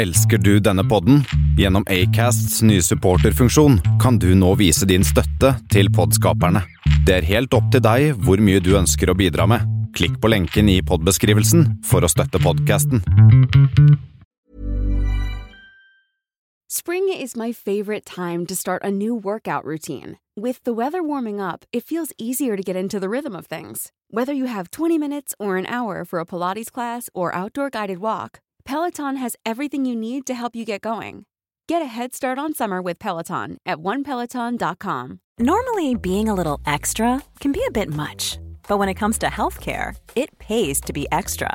Elsker du denne podden? Gjennom Acasts nye supporterfunksjon kan du nå vise din støtte til podskaperne. Det er helt opp til deg hvor mye du ønsker å bidra med. Klikk på lenken i podbeskrivelsen for å støtte podkasten. Spring is my favorite time to start a new workout routine. With the weather warming up, it feels easier to get into the rhythm of things. Whether you have 20 minutes or an hour for a Pilates class or outdoor guided walk, Peloton has everything you need to help you get going. Get a head start on summer with Peloton at onepeloton.com. Normally, being a little extra can be a bit much, but when it comes to healthcare, it pays to be extra.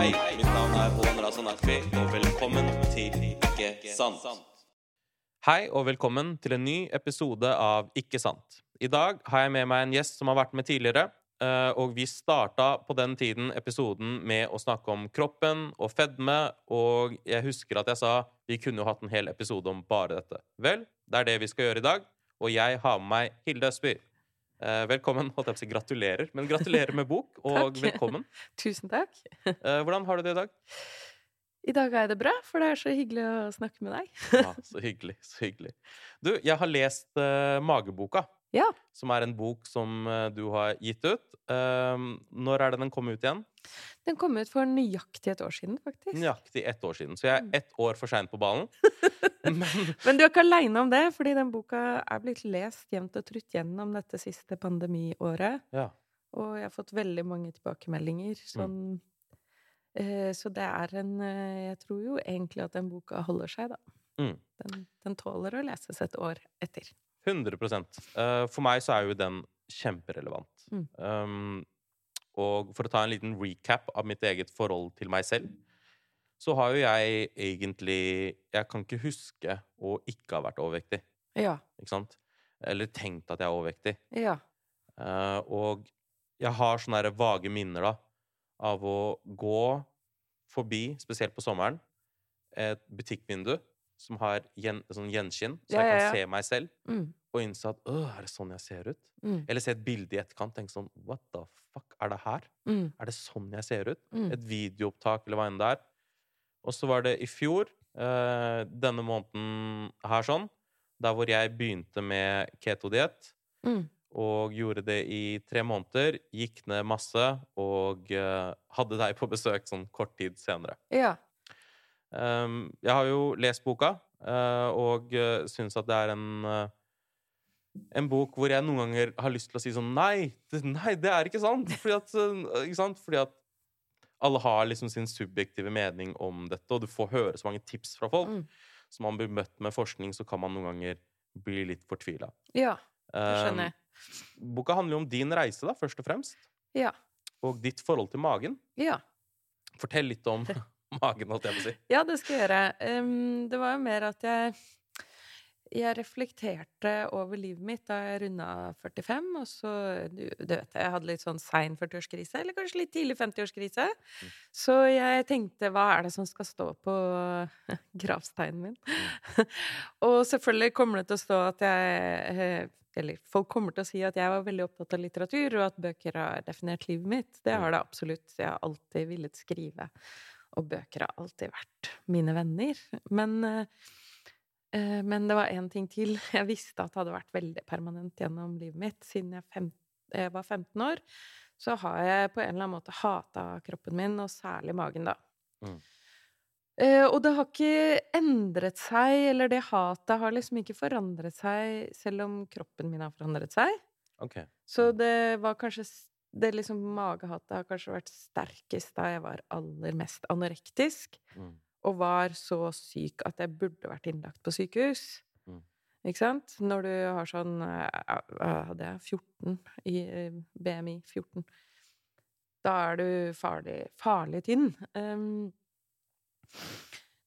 Hei, mitt navn er Pål Andreas Nakvi, og velkommen til Ikke sant. Hei, og velkommen til en ny episode av Ikke sant. I dag har jeg med meg en gjest som har vært med tidligere, eh, og vi starta på den tiden episoden med å snakke om kroppen og fedme, og jeg husker at jeg sa vi kunne jo hatt en hel episode om bare dette. Vel, det er det vi skal gjøre i dag, og jeg har med meg Hilde Østby. Eh, Velkommen. holdt jeg på å si Gratulerer. Men gratulerer med bok, og Takk. velkommen. Tusen takk. Eh, Hvordan har du det i dag? I dag er det bra, for det er så hyggelig å snakke med deg. Ja, så hyggelig. Så hyggelig. Du, jeg har lest eh, Mageboka, Ja. som er en bok som eh, du har gitt ut. Eh, når er det den kom ut igjen? Den kom ut for nøyaktig et år siden, faktisk. Nøyaktig ett år siden. Så jeg Mm. er ett år for seint på ballen. Men Men du er ikke aleine om det, fordi den boka er blitt lest jevnt og trutt gjennom dette siste pandemiåret. ja. Og jeg har fått veldig mange tilbakemeldinger. Sånn, eh, så det er en eh, Jeg tror jo egentlig at den boka holder seg, da. Mm. Den, den tåler å leses et år etter. 100 uh, For meg så er jo den kjemperelevant. Mm. Um, og for å ta en liten recap av mitt eget forhold til meg selv, så har jo jeg egentlig Jeg kan ikke huske å ikke ha vært overvektig. Ja. Ikke sant? Eller tenkt at jeg er overvektig. Ja. Uh, og jeg har sånne vage minner da, av å gå forbi, spesielt på sommeren, et butikkvindu som har gjen, sånn gjenskinn, så Ja, jeg kan ja, ja. se meg selv Mm. og innse at «Åh, er det sånn jeg ser ut? Mm. Eller se et bilde i etterkant tenke sånn What the fuck er det her? Mm. Er det sånn jeg ser ut? Mm. Et videoopptak eller hva enn det er. Og så var det i fjor, uh, denne måneden her sånn, der hvor jeg begynte med ketodiett Mm. og gjorde det i tre måneder, gikk ned masse og uh, hadde deg på besøk sånn kort tid senere. Ja. Um, jeg har jo lest boka, uh, og uh, syns at det er en uh, en bok hvor jeg noen ganger har lyst til å si sånn Nei, det, nei, det er ikke sant! Fordi at, ikke sant? Fordi at alle har liksom sin subjektive mening om dette, og du får høre så mange tips fra folk. Mm. Så man blir møtt med forskning, så kan man noen ganger bli litt fortvila. Ja. Det skjønner jeg. Um, boka handler jo om din reise, da, først og fremst. Ja. Og ditt forhold til magen. Ja. Fortell litt om magen, holdt jeg på å si. Ja, det skal jeg gjøre. Um, det var jo mer at jeg jeg reflekterte over livet mitt da jeg runda 45, og så Du, du vet, jeg hadde litt sånn sein 40-årskrise, eller kanskje litt tidlig 50-årskrise. Så jeg tenkte, hva er det som skal stå på gravsteinen min? og selvfølgelig kommer det til å stå at jeg eh, Eller folk kommer til å si at jeg var veldig opptatt av litteratur, og at bøker har definert livet mitt. Det har det absolutt. Jeg har alltid villet skrive. Og bøker har alltid vært mine venner. Men Eh, Men det var én ting til jeg visste at hadde vært veldig permanent gjennom livet mitt. Siden jeg, fem, jeg var 15 år, så har jeg på en eller annen måte hata kroppen min, og særlig magen, da. Mm. Eh, og det har ikke endret seg, eller det hatet har liksom ikke forandret seg, selv om kroppen min har forandret seg. Okay. Så det var kanskje Det liksom magehatet har kanskje vært sterkest da jeg var aller mest anorektisk Mm. Og var så syk at jeg burde vært innlagt på sykehus. Mm. Ikke sant? Når du har sånn eh, hadde jeg? 14 i eh, BMI 14. Da er du farlig, farlig tynn. Um,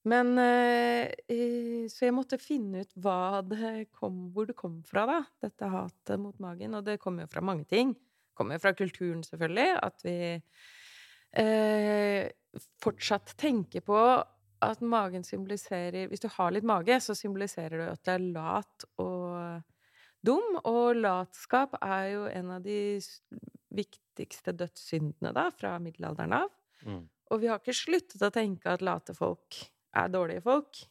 Men eh, Så jeg måtte finne ut det kom, hvor det kom fra, da, dette hatet mot magen. Og det kommer jo fra mange ting. Det kommer fra kulturen, selvfølgelig. At vi eh, fortsatt tenker på at magen symboliserer Hvis du har litt mage, så symboliserer det at du er lat og dum. Og latskap er jo en av de viktigste dødssyndene da, fra middelalderen av. Mm. Og vi har ikke sluttet å tenke at late folk er dårlige folk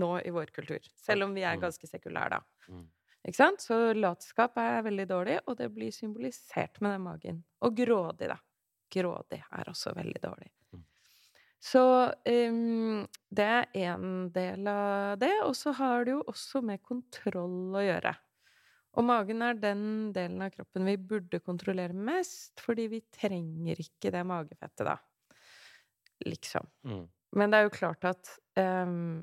nå i vår kultur. Selv om vi er Mm. ganske sekulære, da. Mm. Ikke sant? Så latskap er veldig dårlig, og det blir symbolisert med den magen. Og grådig, da. Grådig er også veldig dårlig. Så um, det er én del av det. Og så har det jo også med kontroll å gjøre. Og magen er den delen av kroppen vi burde kontrollere mest, fordi vi trenger ikke det magefettet, da. Liksom. Mm. Men det er jo klart at um,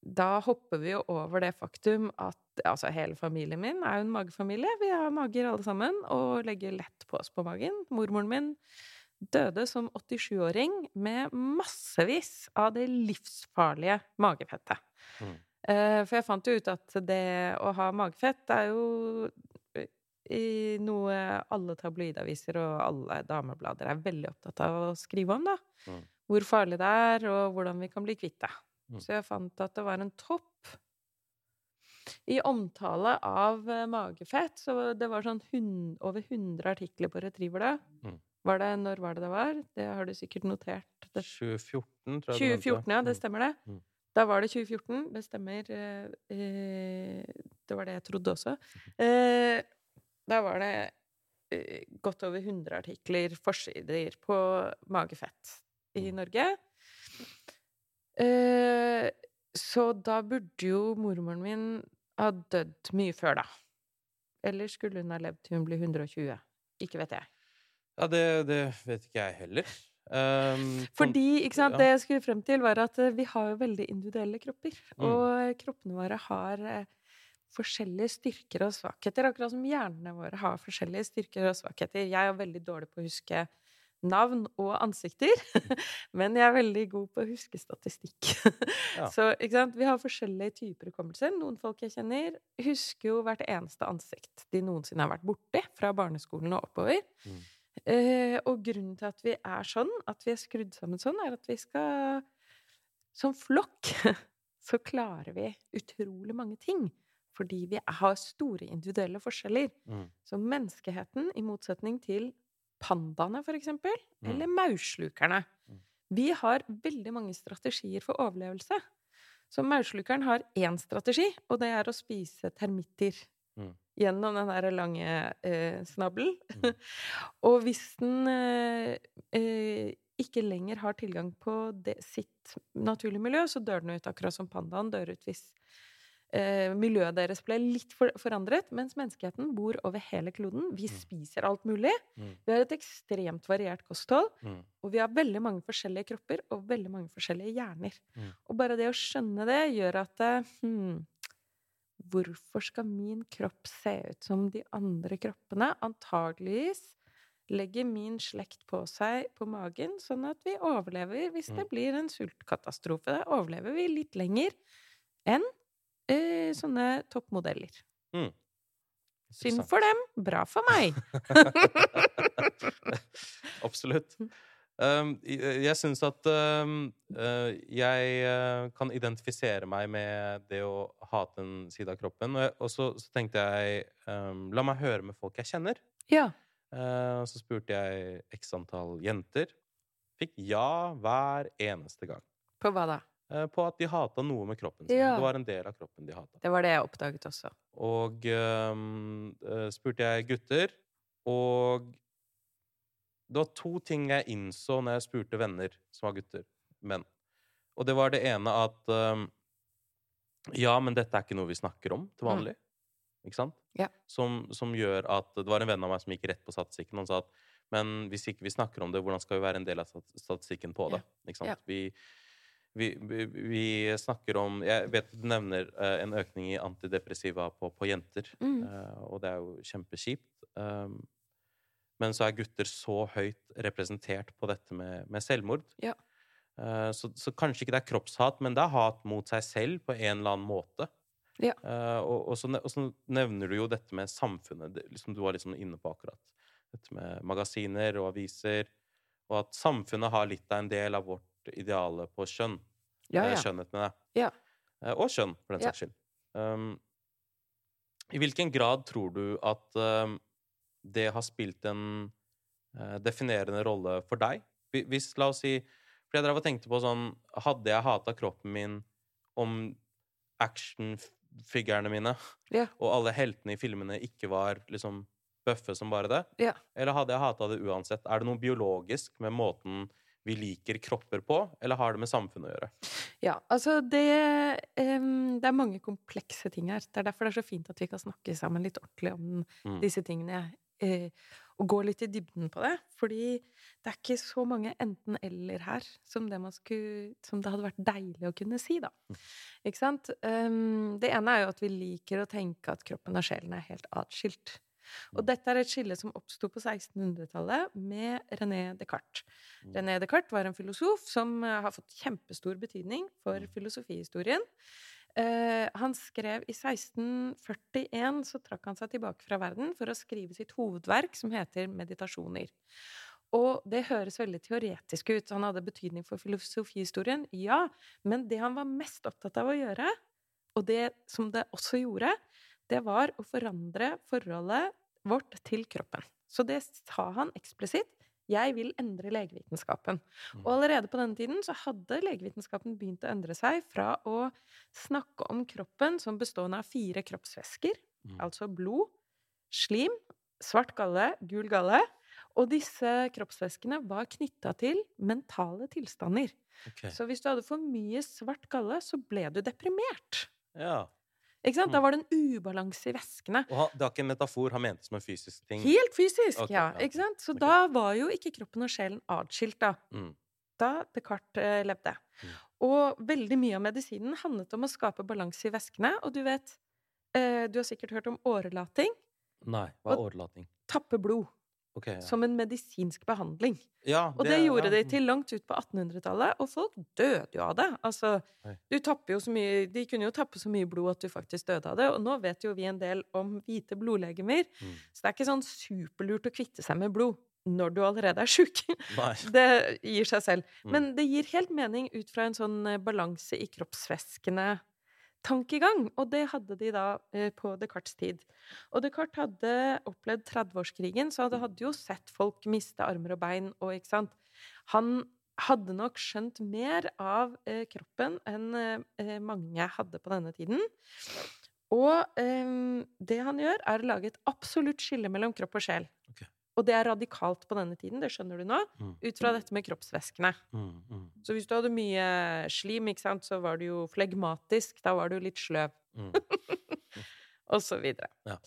da hopper vi jo over det faktum at altså hele familien min er jo en magefamilie. Vi har mager alle sammen og legger lett på oss på magen. Mormoren min døde som 87-åring med massevis av det livsfarlige magefettet. Mm. Eh, for jeg fant jo ut at det å ha magefett er jo eh, i noe alle tabloidaviser og alle dameblader er veldig opptatt av å skrive om, da. Mm. Hvor farlig det er, og hvordan vi kan bli kvitt det. Mm. Så jeg fant at det var en topp i omtale av eh, magefett. Så det var sånn hund, over 100 artikler på Retriever da. Mm. Var det, når var det det var? Det har du sikkert notert. Det 2014, tror jeg. 2014, ja. Det Mm. stemmer det. Mm. Da var det 2014. Det stemmer. eh, eh, Det var det jeg trodde også. Eh, Da var det godt over 100 artikler, forsider, på magefett i Mm. Norge. Så da burde jo mormoren min ha dødd mye før, da. Eller skulle hun ha levd til hun ble 120? Ikke vet jeg. Ja, det, det vet ikke jeg heller. Um, Fordi, ikke sant, ja. det jeg skulle frem til, var at eh, vi har jo veldig individuelle kropper. Mm. Og kroppene våre har eh, forskjellige styrker og svakheter, akkurat som hjernene våre har forskjellige styrker og svakheter. Jeg er veldig dårlig på å huske navn og ansikter, men jeg er veldig god på å huske statistikk. Ja. Så ikke sant? vi har forskjellige typer hukommelse. Noen folk jeg kjenner, husker jo hvert eneste ansikt de noensinne har vært borti, fra barneskolen og oppover. Mm. Eh, og grunnen til at vi er sånn, at vi er skrudd sammen sånn, er at vi skal Som flokk så klarer vi utrolig mange ting. Fordi vi har store individuelle forskjeller. Mm. Så menneskeheten, i motsetning til pandaene, for eksempel, Mm. eller maurslukerne Mm. Vi har veldig mange strategier for overlevelse. Så maurslukeren har én strategi, og det er å spise termitter. Mm. Gjennom den der lange eh, snabelen. Mm. og hvis den eh, eh, ikke lenger har tilgang på det, sitt naturlige miljø, så dør den ut, akkurat som pandaen dør ut hvis eh, miljøet deres ble litt for, forandret. Mens menneskeheten bor over hele kloden. Vi Mm. spiser alt mulig. Mm. Vi har et ekstremt variert kosthold. Mm. Og vi har veldig mange forskjellige kropper og veldig mange forskjellige hjerner. Mm. Og bare det å skjønne det gjør at eh, hmm, Hvorfor skal min kropp se ut som de andre kroppene? Antageligvis legger min slekt på seg på magen, sånn at vi overlever hvis det Mm. blir en sultkatastrofe. Da overlever vi litt lenger enn eh, sånne toppmodeller. Synd for dem, bra for meg. Absolutt. Jeg syns at jeg kan identifisere meg med det å hate en side av kroppen. Og, så, så tenkte jeg La meg høre med folk jeg kjenner. ja. Så spurte jeg x antall jenter. Fikk ja hver eneste gang. På hva da? På at de hata noe med kroppen sin. Ja. Det var en del av kroppen de hata. Det var det jeg oppdaget også. Og um, spurte jeg gutter, og det var to ting jeg innså når jeg spurte venner som var gutter, menn. Og det var det ene at um, Ja, men dette er ikke noe vi snakker om til vanlig. Ikke sant? Ja. Som, som gjør at Det var en venn av meg som gikk rett på statistikken. Han sa at men hvis ikke vi snakker om det, hvordan skal vi være en del av stat- statistikken på det? Ikke sant? Ja. Vi, vi, vi, vi snakker om Jeg vet du nevner uh, en økning i antidepressiva på, på jenter, Mm. Uh, og det er jo kjempekjipt. Um, men så er gutter så høyt representert på dette med, med selvmord. Ja. Eh, så, så kanskje ikke det er kroppshat, men det er hat mot seg selv på en eller annen måte. Ja. Eh, og, og, så, og så nevner du jo dette med samfunnet, det, liksom du var liksom inne på akkurat. Dette med magasiner og aviser, og at samfunnet har litt av en del av vårt ideale på kjønn. Ja, Eh, ja. Skjønnhet, med jeg. Ja. Og kjønn, for den saks skyld. Um, I hvilken grad tror du at um, det har spilt en eh, definerende rolle for deg? Hvis, la oss si For jeg drev og tenkte på sånn Hadde jeg hata kroppen min om actionfigurene mine Ja. og alle heltene i filmene ikke var liksom bøffe som bare det? Ja. Eller hadde jeg hata det uansett? Er det noe biologisk med måten vi liker kropper på, eller har det med samfunnet å gjøre? Ja, altså det um, Det er mange komplekse ting her. Det er derfor det er så fint at vi kan snakke sammen litt ordentlig om Mm. disse tingene. Eh, og gå litt i dybden på det. Fordi det er ikke så mange enten-eller her som det, man skulle, som det hadde vært deilig å kunne si, da. Ikke sant? Um, det ene er jo at vi liker å tenke at kroppen og sjelen er helt atskilt. Og dette er et skille som oppsto på 1600-tallet med René Descartes. René Descartes var en filosof som eh, har fått kjempestor betydning for filosofihistorien. Eh, han skrev I 1641 så trakk han seg tilbake fra verden for å skrive sitt hovedverk, som heter Meditasjoner. Og det høres veldig teoretisk ut. Han hadde betydning for filosofihistorien, ja, men det han var mest opptatt av å gjøre, og det som det også gjorde, det var å forandre forholdet vårt til kroppen. Så det sa han eksplisitt. Jeg vil endre legevitenskapen. Og allerede på denne tiden så hadde legevitenskapen begynt å endre seg fra å snakke om kroppen som bestående av fire kroppsvæsker, Mm. altså blod, slim, svart galle, gul galle, og disse kroppsvæskene var knytta til mentale tilstander. Okay. Så hvis du hadde for mye svart galle, så ble du deprimert. Ja. Ikke sant? Da Mm. var det en ubalanse i væskene. Og det var ikke en metafor han mente som en fysisk ting? Helt fysisk, okay, ja. Ikke sant? Så okay. da var jo ikke kroppen og sjelen atskilt, da. Mm. Da Descartes eh, levde. Mm. Og veldig mye av medisinen handlet om å skape balanse i væskene. Og du vet, eh, du har sikkert hørt om årelating. Nei, hva er årelating? Tappe blod. Ok, ja. Som en medisinsk behandling. ja, Og det, gjorde ja, de mm. til langt ut på 1800-tallet, og folk døde jo av det. Altså, du tapper jo så mye De kunne jo tappe så mye blod at du faktisk døde av det. Og nå vet jo vi en del om hvite blodlegemer, Mm. så det er ikke sånn superlurt å kvitte seg med blod når du allerede er sjuk. Det gir seg selv. Mm. Men det gir helt mening ut fra en sånn balanse i kroppsvæskene tankegang, og det hadde de da eh, på Descartes' tid. Og Descartes hadde opplevd 30-årskrigen, så han hadde jo sett folk miste armer og bein, og ikke sant Han hadde nok skjønt mer av eh, kroppen enn eh, mange hadde på denne tiden. Og eh, det han gjør, er å lage et absolutt skille mellom kropp og sjel. Ok. Og det er radikalt på denne tiden, det skjønner du nå, Mm. ut fra dette med kroppsvæskene. Mm, mm, Så hvis du hadde mye slim, ikke sant, så var du jo flegmatisk, da var du litt sløv, mm. og så videre. Ja.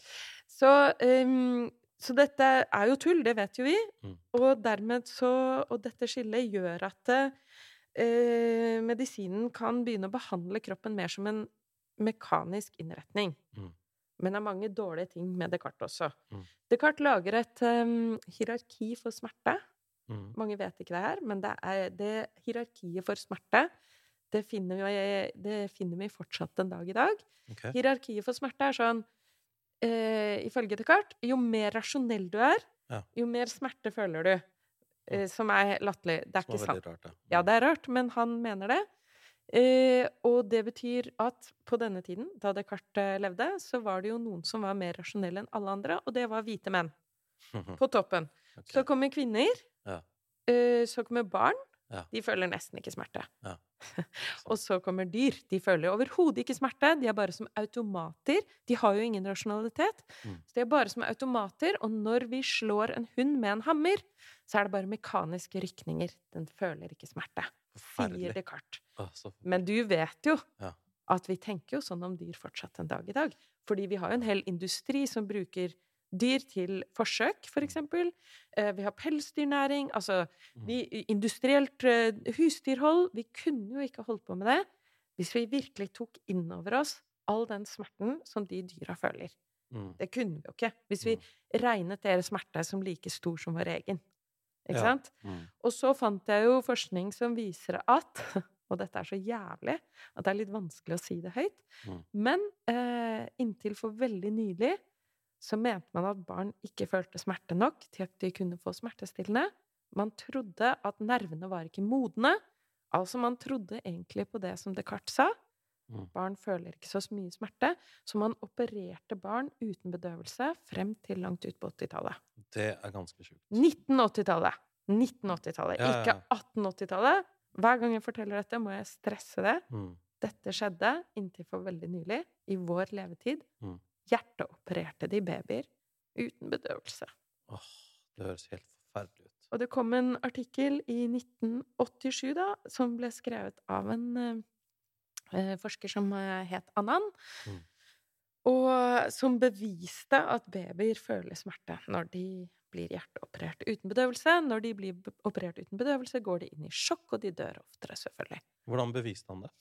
Så, um, så dette er jo tull, det vet jo vi, og dermed så Og dette skillet gjør at uh, medisinen kan begynne å behandle kroppen mer som en mekanisk innretning. Mm. Men det er mange dårlige ting med Descartes også. Mm. Descartes lager et um, hierarki for smerte. Mm. Mange vet ikke det her, men det, er, det hierarkiet for smerte det finner, vi, det finner vi fortsatt en dag i dag. Okay. Hierarkiet for smerte er sånn eh, Ifølge Descartes, jo mer rasjonell du er, Ja. jo mer smerte føler du. Eh, som er latterlig. Det er Som ikke sant. rart, ja. Ja, det er rart, men han mener det. Eh, og det betyr at på denne tiden, da Descartes levde, så var det jo noen som var mer rasjonelle enn alle andre, og det var hvite menn. På toppen. Okay. Så kommer kvinner. Ja. eh, så kommer barn. Ja. De føler nesten ikke smerte. Ja. og så kommer dyr. De føler overhodet ikke smerte. De er bare som automater. De har jo ingen rasjonalitet. Mm. Så de er bare som automater, og når vi slår en hund med en hammer, så er det bare mekaniske rykninger. Den føler ikke smerte. Sier Descartes. Ah, Men du vet jo Ja. at vi tenker jo sånn om dyr fortsatt en dag i dag. Fordi vi har jo en hel industri som bruker dyr til forsøk, for eksempel. Eh, vi har pelsdyrnæring, altså Mm. vi, industrielt eh, husdyrhold. Vi kunne jo ikke holdt på med det hvis vi virkelig tok inn over oss all den smerten som de dyra føler. Mm. Det kunne vi jo ikke hvis vi regnet deres smerte som like stor som vår egen. Ikke Ja. sant? Mm. Og så fant jeg jo forskning som viser at Og dette er så jævlig at det er litt vanskelig å si det høyt. Mm. Men eh, inntil for veldig nylig så mente man at barn ikke følte smerte nok til at de kunne få smertestillende. Man trodde at nervene var ikke modne. Altså, man trodde egentlig på det som Descartes sa. Mm. Barn føler ikke så mye smerte. Så man opererte barn uten bedøvelse frem til langt ut på 80-tallet. Det er ganske sjukt. 1980-tallet! 1980-tallet, Ja, ja, ikke 1880-tallet. Hver gang jeg forteller dette, må jeg stresse det. Mm. Dette skjedde inntil for veldig nylig, i vår levetid. Mm. Hjerteopererte de babyer uten bedøvelse. Åh, det høres helt forferdelig ut. Og det kom en artikkel i 1987 da, som ble skrevet av en eh, forsker som eh, het Annan, Mm. og som beviste at babyer føler smerte når de blir hjerteoperert uten bedøvelse. Når de blir operert uten bedøvelse, går de inn i sjokk, og de dør oftere, selvfølgelig. Hvordan beviste han det?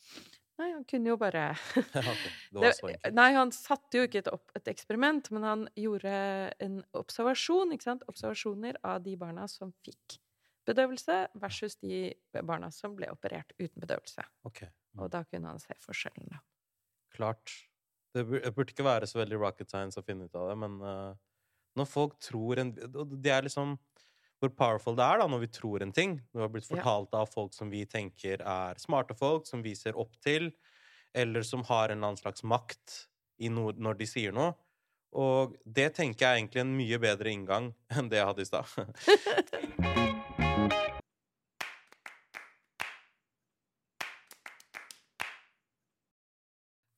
Nei, han kunne jo bare Det nei, han satte jo ikke et, opp, et eksperiment, men han gjorde en observasjon, ikke sant? Observasjoner av de barna som fikk bedøvelse, versus de barna som ble operert uten bedøvelse. Ok. Mm. Og da kunne han se forskjellen, da. Klart. Det burde ikke være så veldig rocket science å finne ut av det, men eh, når folk tror en Det er liksom hvor powerful det er da når vi tror en ting. Det har blitt fortalt av folk som vi tenker er smarte folk, som vi ser opp til, eller som har en eller annen slags makt når de sier noe. Og det tenker jeg er egentlig en mye bedre inngang enn det jeg hadde i stad.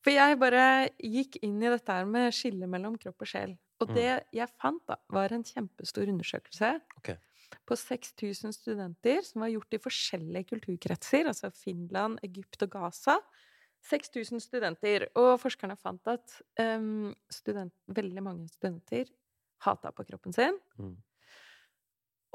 For jeg bare gikk inn i dette her med skillet mellom kropp og sjel. Og Mm. det jeg fant, da, var en kjempestor undersøkelse okay. på 6000 studenter som var gjort i forskjellige kulturkretser, altså Finland, Egypt og Gaza. 6000 studenter. Og forskerne fant at um, student, veldig mange studenter hata på kroppen sin. Mm.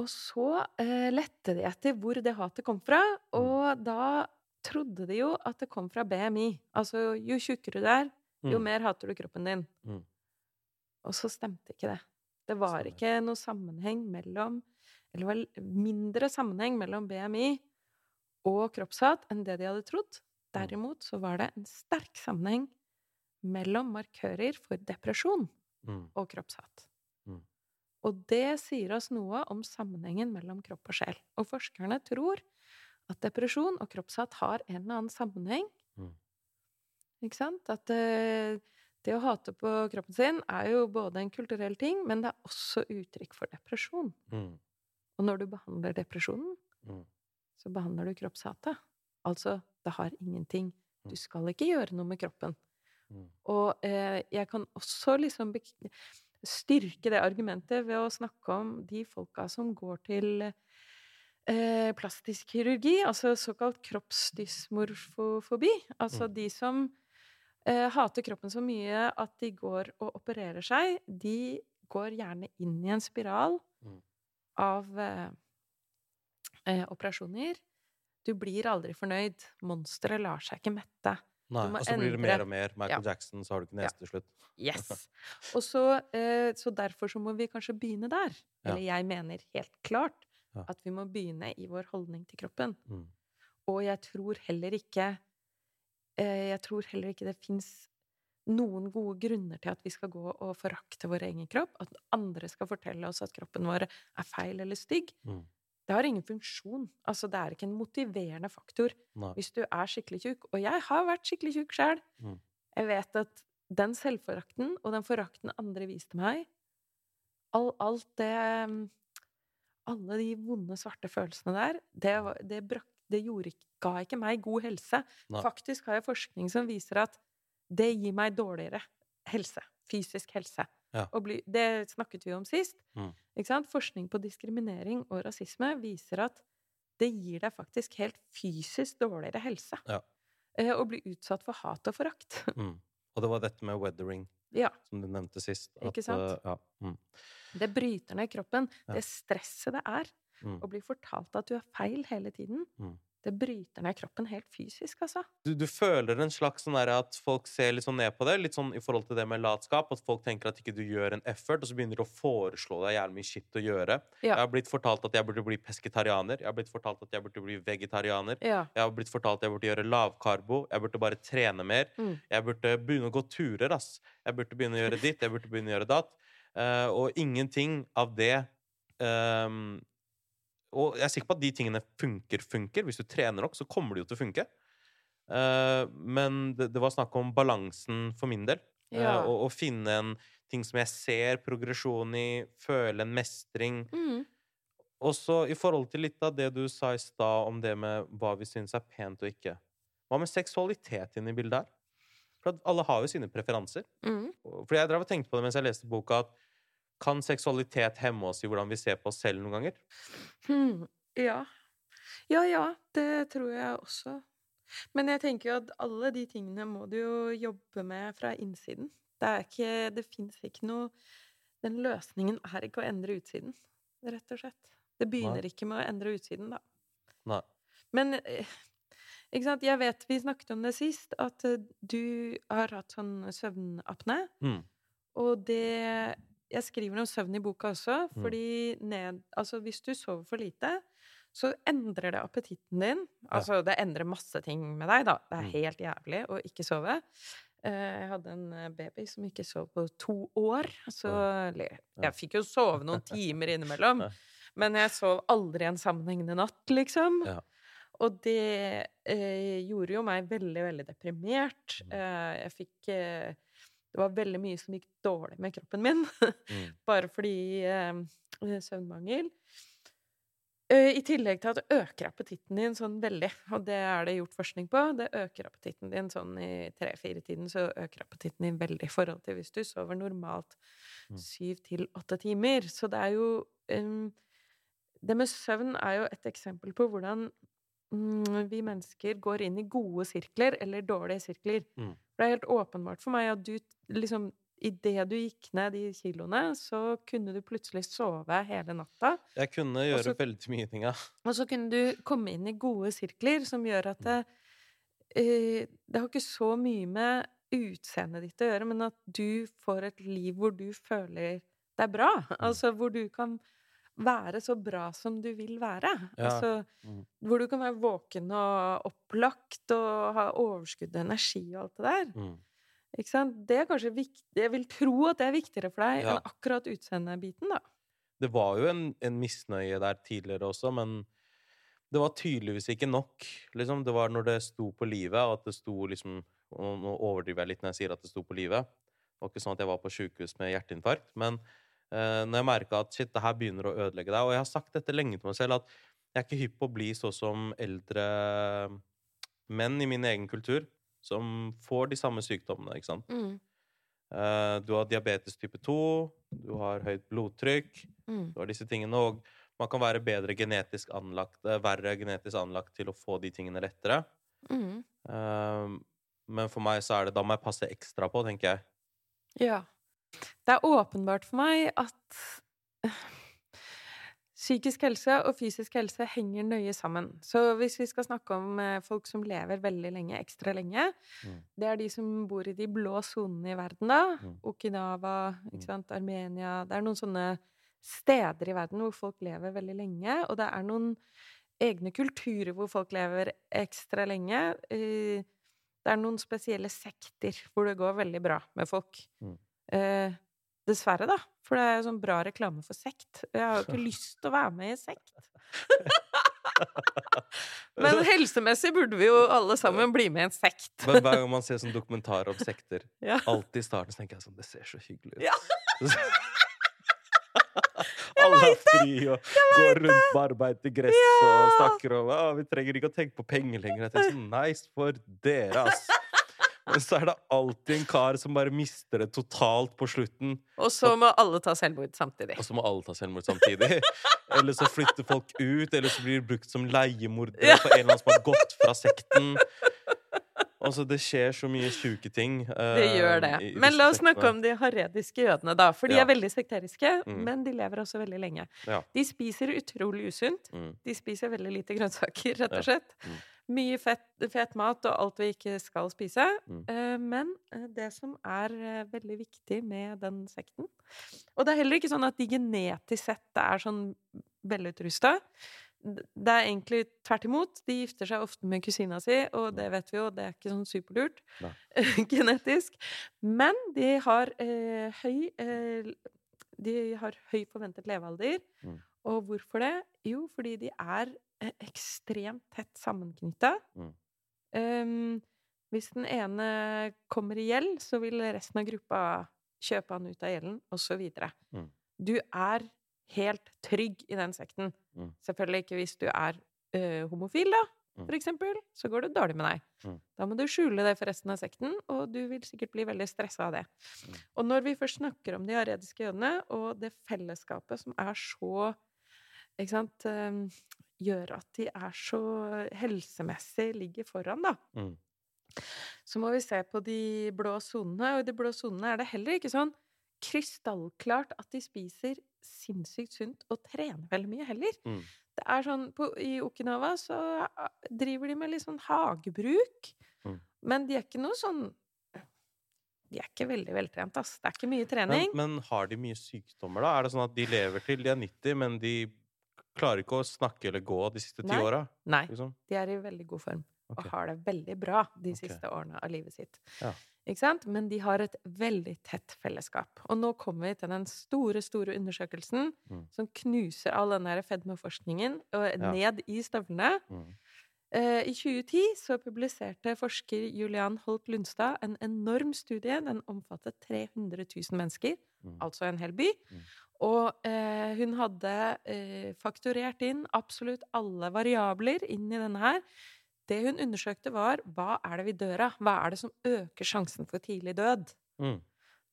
Og så uh, lette de etter hvor det hatet kom fra, og da trodde de jo at det kom fra BMI. Altså jo tjukkere du er, jo Mm. mer hater du kroppen din. Mm. Og så stemte ikke det. Det var Stemmer. ikke noe sammenheng mellom Eller var mindre sammenheng mellom BMI og kroppshat enn det de hadde trodd. Mm. Derimot så var det en sterk sammenheng mellom markører for depresjon Mm. og kroppshat. Mm. Og det sier oss noe om sammenhengen mellom kropp og sjel. Og forskerne tror at depresjon og kroppshat har en eller annen sammenheng. Mm. Ikke sant? At eh, det å hate på kroppen sin er jo både en kulturell ting, men det er også uttrykk for depresjon. Mm. Og når du behandler depresjonen, Mm. så behandler du kroppshatet. Altså, det har ingenting. Du Mm. skal ikke gjøre noe med kroppen. Mm. Og eh, jeg kan også liksom styrke det argumentet ved å snakke om de folka som går til eh, plastisk kirurgi, altså såkalt kroppsdysmorfofobi. Altså Mm. de som eh, hater kroppen så mye at de går og opererer seg, de går gjerne inn i en spiral Mm. av eh, eh, operasjoner. Du blir aldri fornøyd. Monsteret lar seg ikke mette. Nei, og så blir det mer og mer. Michael Ja. Jackson, så har du ikke nese til slutt. Yes! Og så, eh, så derfor så må vi kanskje begynne der. Eller jeg mener helt klart Ja. at vi må begynne i vår holdning til kroppen. Mm. Og jeg tror heller ikke eh, Jeg tror heller ikke det fins noen gode grunner til at vi skal gå og forakte vår egen kropp. At andre skal fortelle oss at kroppen vår er feil eller stygg. Mm. Det har ingen funksjon. Altså, det er ikke en motiverende faktor Nei. hvis du er skikkelig tjukk. Og jeg har vært skikkelig tjukk sjøl. Mm. Jeg vet at den selvforakten og den forakten andre viste meg all, Alt det Alle de vonde, svarte følelsene der, det, det, brak, det gjorde, ga ikke meg god helse. Nei. Faktisk har jeg forskning som viser at det gir meg dårligere helse. Fysisk helse. Ja. Bli, det snakket vi om sist. Mm. Forskning på diskriminering og rasisme viser at det gir deg faktisk helt fysisk dårligere helse. Ja. Eh, Å bli utsatt for hat og forakt. Mm. Og det var dette med weathering, ja. som du nevnte sist. Ikke sant? eh, ja. mm. Det bryter ned kroppen. Ja. Det stresset det er Mm. å bli fortalt at du er feil hele tiden, Mm. Det bryter ned kroppen helt fysisk, altså. Du, du føler en slags sånn at folk ser litt sånn ned på det, litt sånn i forhold til det med latskap, at folk tenker at ikke du gjør en effort, og så begynner de å foreslå deg jævlig mye shit å gjøre. Ja. Jeg har blitt fortalt at jeg burde bli pesketarianer, jeg har blitt fortalt at jeg burde bli vegetarianer, Ja. jeg har blitt fortalt at jeg burde gjøre lavkarbo, jeg burde bare trene mer, Mm. jeg burde begynne å gå turer, ass. Jeg burde begynne å gjøre ditt, jeg burde begynne å gjøre datt. Uh, og ingenting av det ehm, Og jeg er sikker på at de tingene funker, funker. Hvis du trener nok, så kommer det jo til å funke. Uh, men det, det var snakk om balansen for min del. Ja. Uh, og å finne en ting som jeg ser progresjon i, føle en mestring. Mm. Også i forhold til litt av det du sa i stad om det med hva vi syns er pent og ikke. Hva med seksualitet inne i bildet her? For at alle har jo sine preferanser. Mm. For jeg drev og tenkte på det mens jeg leste boka, at kan seksualitet hemme oss i hvordan vi ser på oss selv noen ganger? Hmm. Ja. Ja, ja, det tror jeg også. Men jeg tenker jo at alle de tingene må du jo jobbe med fra innsiden. Det er ikke Det fins ikke noe Den løsningen er ikke å endre utsiden, rett og slett. Det begynner ikke med å endre utsiden, da. Nei. Men eh, ikke sant, jeg vet vi snakket om det sist, at du har hatt sånn søvnapné. Mm. Og det Jeg skriver om søvn i boka også, Mm. fordi ned, altså hvis du sover for lite, så endrer det appetitten din. Altså det endrer masse ting med deg, da. Det er Mm. helt jævlig å ikke sove. Eh, Jeg hadde en eh, baby som ikke sov på to år, så. Jeg fikk jo sove noen timer innimellom, men jeg sov aldri en sammenhengende natt, liksom. Og det eh, gjorde jo meg veldig, veldig deprimert. Mm. Eh, jeg fikk eh, Det var veldig mye som gikk dårlig med kroppen min, Mm. bare fordi eh, søvnmangel. Eh, I tillegg til at det øker appetitten din sånn veldig, og det er det gjort forskning på. Det øker appetitten din sånn i tre-fire-tiden, så øker appetitten din veldig i forhold til hvis du sover normalt Mm. syv til åtte timer. Så det er jo um, Det med søvn er jo et eksempel på hvordan vi mennesker går inn i gode sirkler eller dårlige sirkler. Mm. Det er helt åpenbart for meg at du liksom Idet du gikk ned de kiloene, så kunne du plutselig sove hele natta. Jeg kunne gjøre så- veldig mye ting, ja. Og så kunne du komme inn i gode sirkler som gjør at det, eh, det har ikke så mye med utseendet ditt å gjøre, men at du får et liv hvor du føler det er bra. Altså hvor du kan være så bra som du vil være. Ja. Altså Mm. hvor du kan være våken og opplagt og ha overskudd og energi og alt det der. Mm. Ikke sant? Det er kanskje viktig Jeg vil tro at det er viktigere for deg Ja. enn akkurat utseendebiten, da. Det var jo en, en misnøye der tidligere også, men det var tydeligvis ikke nok. Liksom. Det var når det sto på livet, at det sto liksom Og nå overdriver jeg litt når jeg sier at det sto på livet. Det var ikke sånn at jeg var på sjukehus med hjerteinfarkt, men når jeg merka at shit, det her begynner å ødelegge deg Og jeg har sagt dette lenge til meg selv, at jeg er ikke hypp på å bli så som eldre menn i min egen kultur, som får de samme sykdommene, ikke sant. Mm. Eh, du har diabetes type 2, du har høyt blodtrykk, Mm. du har disse tingene, og man kan være bedre genetisk anlagt, eh, verre genetisk anlagt til å få de tingene lettere. Mm. Eh, men for meg så er det da må jeg passe ekstra på, tenker jeg. Ja. Det er åpenbart for meg at psykisk helse og fysisk helse henger nøye sammen. Så hvis vi skal snakke om eh, folk som lever veldig lenge, ekstra lenge, Mm. det er de som bor i de blå sonene i verden, da. Mm. Okinawa, Mm. ikke sant, Armenia Det er noen sånne steder i verden hvor folk lever veldig lenge, og det er noen egne kulturer hvor folk lever ekstra lenge. Eh, Det er noen spesielle sekter hvor det går veldig bra med folk. Mm. Eh, dessverre, da. For det er sånn bra reklame for sekt. Jeg har jo ikke lyst til å være med i sekt. Men helsemessig burde vi jo alle sammen bli med i en sekt. Men hver gang man ser sånn dokumentarer om sekter, Ja. alltid i starten så tenker jeg sånn Det ser så hyggelig ut. Ja. Alle er fri og går rundt på arbeid til gress og snakker om at vi trenger ikke å tenke på penger lenger. Jeg tenker sånn, nice for dere, ass. Men så er det alltid en kar som bare mister det totalt på slutten. Og så må alle ta selvmord samtidig. Og så må alle ta selvmord samtidig. Eller så flytter folk ut, eller så blir de brukt som leiemordere Ja. for en eller annen som har gått fra sekten. Altså, det skjer så mye sjuke ting. Uh, Det gjør det. i- i Men la oss snakke om de harediske jødene, da. For de Ja. er veldig sekteriske, Mm. men de lever også veldig lenge. Ja. De spiser utrolig usunt. Mm. De spiser veldig lite grønnsaker, rett og slett. Mm. Mye fett, fet mat og alt vi ikke skal spise. Mm. Eh, Men eh, det som er eh, veldig viktig med den sekten Og det er heller ikke sånn at de genetisk sett er sånn velutrusta. Det er egentlig tvert imot. De gifter seg ofte med kusina si, og det vet vi jo, det er ikke sånn superlurt genetisk. Men de har eh, høy eh, De har høy forventet levealder. Mm. Og hvorfor det? Jo, fordi de er ekstremt tett sammenknytta. Mm. Um, hvis den ene kommer i gjeld, så vil resten av gruppa kjøpe han ut av gjelden, osv. Mm. Du er helt trygg i den sekten. Mm. Selvfølgelig ikke hvis du er ø, homofil, da, Mm. for eksempel. Så går det dårlig med deg. Mm. Da må du skjule det for resten av sekten, og du vil sikkert bli veldig stressa av det. Mm. Og når vi først snakker om de arediske jødene, og det fellesskapet som er så ikke sant, gjør at de er så helsemessig ligger foran, da. Mm. Så må vi se på de blå sonene, og i de blå sonene er det heller ikke sånn krystallklart at de spiser sinnssykt sunt og trener veldig mye heller. Mm. Det er sånn, på, I Okinawa så driver de med litt sånn hagebruk, Mm. men de er ikke noe sånn De er ikke veldig veltrent, ass. Det er ikke mye Men, trening. men har de mye sykdommer, da? Er det sånn at de lever til de er 90, men de klarer ikke å snakke eller gå de siste ti åra? Nei, Liksom? de er i veldig god form og har det veldig bra de okay. siste årene av livet sitt. Ja. Ikke sant? Men de har et veldig tett fellesskap. Og nå kommer vi til den store, store undersøkelsen Mm. som knuser all den der fedmeforskningen og Ja. ned i støvlene. Mm. Eh, I 2010 så publiserte forsker Julian Holt Lundstad en enorm studie. Den omfattet 300 000 mennesker, Mm. altså en hel by. Mm. Og eh, hun hadde eh, fakturert inn absolutt alle variabler inn i denne her. Det hun undersøkte, var hva er det vi dør av? Hva er det som øker sjansen for tidlig død? Mm.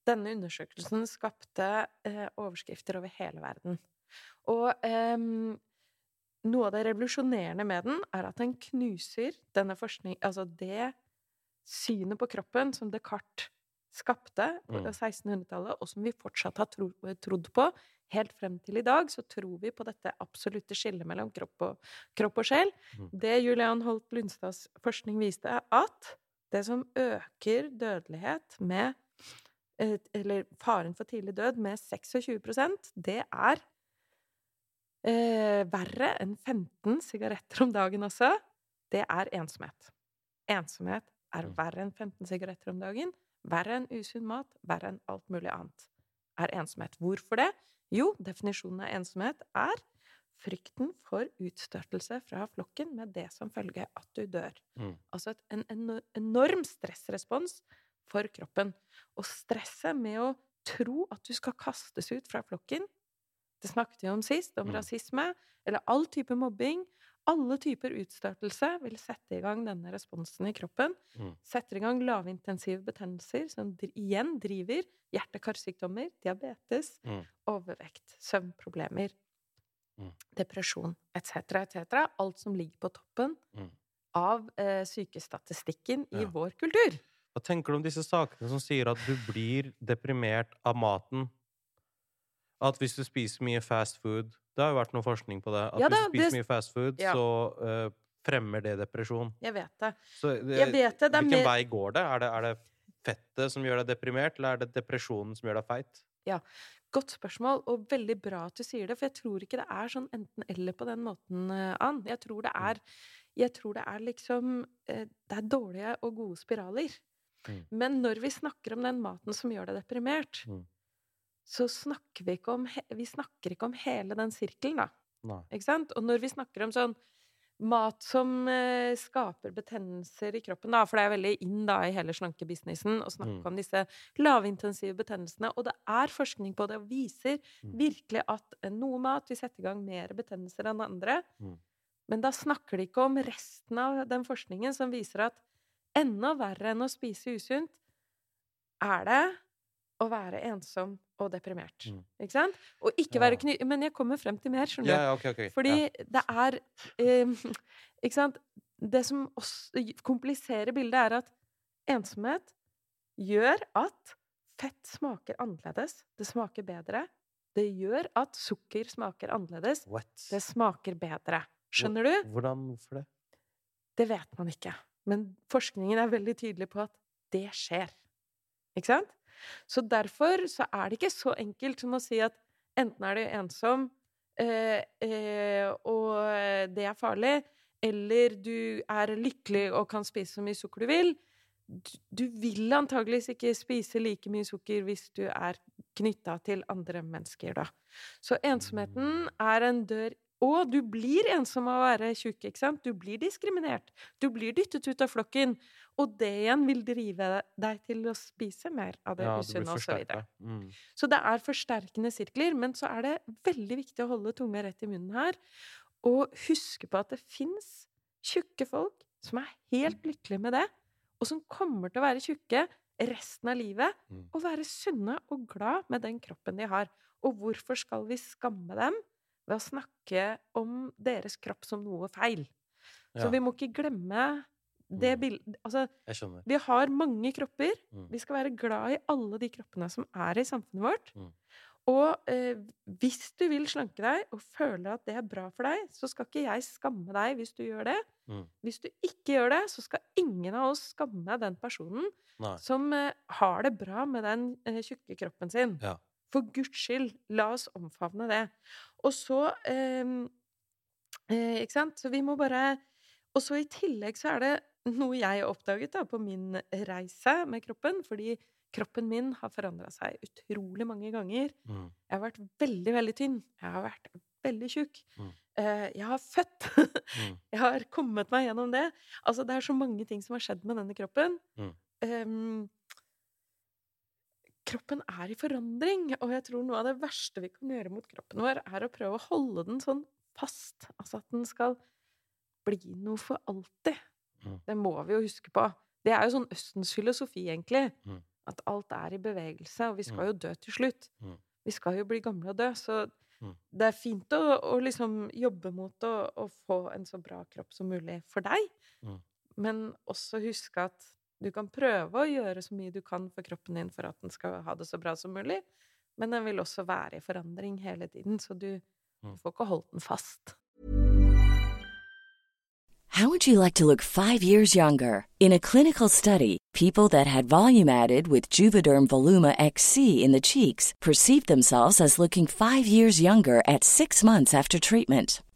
Denne undersøkelsen skapte eh, overskrifter over hele verden. Og ehm, noe av det revolusjonerende med den er at den knuser denne forskning Altså det synet på kroppen som Descartes skapte på Mm. 1600-tallet, og som vi fortsatt har tro, trodd på helt frem til i dag, så tror vi på dette absolutte skillet mellom kropp og, kropp og sjel. Mm. Det Julian Holt Lundstads forskning viste, er at det som øker dødelighet med eh, Eller faren for tidlig død med 26% det er eh, verre enn 15 sigaretter om dagen også. Det er ensomhet. Ensomhet er Mm. verre enn 15 sigaretter om dagen. Verre enn usunn mat. Verre enn alt mulig annet. Er ensomhet. Hvorfor det? Jo, definisjonen av ensomhet er frykten for utstøtelse fra flokken med det som følge at du dør. Mm. Altså et, en, en enorm stressrespons for kroppen. Og stresset med å tro at du skal kastes ut fra flokken Det snakket vi om sist, om Mm. rasisme, eller all type mobbing. Alle typer utstøtelse vil sette i gang denne responsen i kroppen. Mm. Setter i gang lavintensive betennelser, som igjen driver hjerte-karsykdommer, diabetes, Mm. overvekt, søvnproblemer, Mm. depresjon etc., etc. Alt som ligger på toppen Mm. av eh, sykestatistikken i Ja. vår kultur. Hva tenker du om disse sakene som sier at du blir deprimert av maten? At hvis du spiser mye fast food Det har jo vært noe forskning på det. At Ja hvis du spiser det- mye fast food, Ja. så uh, fremmer det depresjon. Jeg vet det. Så det, Jeg vet det. det er hvilken mer... vei går det? Er, det? er det fettet som gjør deg deprimert, eller er det depresjonen som gjør deg feit? Ja. Godt spørsmål, og veldig bra at du sier det, for jeg tror ikke det er sånn enten-eller på den måten, eh, Ann. Jeg tror det er Jeg tror det er liksom eh, Det er dårlige og gode spiraler. Mm. Men når vi snakker om den maten som gjør deg deprimert, Mm. Så snakker vi ikke om Vi snakker ikke om hele den sirkelen, da. Nei. Ikke sant? Og når vi snakker om sånn mat som eh, skaper betennelser i kroppen, da, for det er veldig inn da i hele slankebusinessen å snakke Mm. om disse lavintensive betennelsene, og det er forskning på det og viser Mm. virkelig at noe mat vil sette i gang mer betennelser enn andre. Mm. Men da snakker de ikke om resten av den forskningen som viser at enda verre enn å spise usunt er det å være ensom og deprimert. Mm. Ikke sant? Og ikke Ja. være kny... Men jeg kommer frem til mer, skjønner du. Ja, okay, ok, ok. Fordi ja. det er eh, Ikke sant? Det som også kompliserer bildet, er at ensomhet gjør at fett smaker annerledes. Det smaker bedre. Det gjør at sukker smaker annerledes. What? Det smaker bedre. Skjønner du? Hvordan? Hvorfor det? Det vet man ikke. Men forskningen er veldig tydelig på at det skjer. Ikke sant? Så derfor så er det ikke så enkelt som å si at enten er du ensom, eh, eh, og det er farlig, eller du er lykkelig og kan spise så mye sukker du vil. Du vil antageligvis ikke spise like mye sukker hvis du er knytta til andre mennesker, da. Så ensomheten er en dør og du blir ensom av å være tjukk, ikke sant? Du blir diskriminert. Du blir dyttet ut av flokken. Og det igjen vil drive deg til å spise mer av det Ja, usunne, osv. så videre. Mm. Så det er forsterkende sirkler, men så er det veldig viktig å holde tunga rett i munnen her, og huske på at det fins tjukke folk som er helt lykkelige med det, og som kommer til å være tjukke resten av livet, Mm. og være sunne og glad med den kroppen de har. Og hvorfor skal vi skamme dem ved å snakke om deres kropp som noe feil? Så Ja, vi må ikke glemme det Mm. bildet Altså, vi har mange kropper. Mm. Vi skal være glad i alle de kroppene som er i samfunnet vårt. Mm. Og eh, hvis du vil slanke deg og føler at det er bra for deg, så skal ikke jeg skamme deg hvis du gjør det. Mm. Hvis du ikke gjør det, så skal ingen av oss skamme den personen Nei. som eh, har det bra med den eh, tjukke kroppen sin. Ja. For Guds skyld, la oss omfavne det. Og så eh, eh, Ikke sant? Så vi må bare Og så i tillegg så er det noe jeg oppdaget da på min reise med kroppen, fordi kroppen min har forandra seg utrolig mange ganger. Mm. Jeg har vært veldig, veldig tynn. Jeg har vært veldig tjukk. Mm. Eh, jeg har født. Mm. Jeg har kommet meg gjennom det. Altså, det er så mange ting som har skjedd med denne kroppen. Mm. Kroppen er i forandring, og jeg tror noe av det verste vi kan gjøre mot kroppen vår, er å prøve å holde den sånn fast. Altså at den skal bli noe for alltid. Mm. Det må vi jo huske på. Det er jo sånn Østens filosofi, egentlig. Mm. At alt er i bevegelse, og vi skal Mm. jo dø til slutt. Mm. Vi skal jo bli gamle og dø, så Mm. det er fint å, å liksom jobbe mot å, å få en så bra kropp som mulig for deg, Mm. men også huske at du kan prøve å gjøre så mye du kan for kroppen din for at den skal ha det så bra som mulig, men den vil også være i forandring hele tiden, så du, du Mm. får ikke holdt den fast. How would you like to look five years younger? In a clinical study, people that had volume added with Juvederm Voluma XC in the cheeks perceived themselves as looking five years younger at six months after treatment.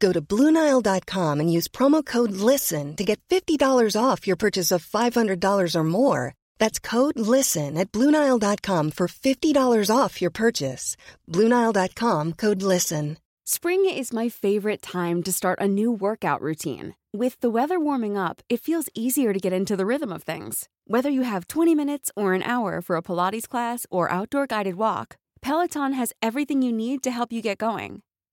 Go to Bluenile.com and use promo code LISTEN to get $50 off your purchase of $500 or more. That's code LISTEN at Bluenile.com for $50 off your purchase. Bluenile.com code LISTEN. Spring is my favorite time to start a new workout routine. With the weather warming up, it feels easier to get into the rhythm of things. Whether you have 20 minutes or an hour for a Pilates class or outdoor guided walk, Peloton has everything you need to help you get going.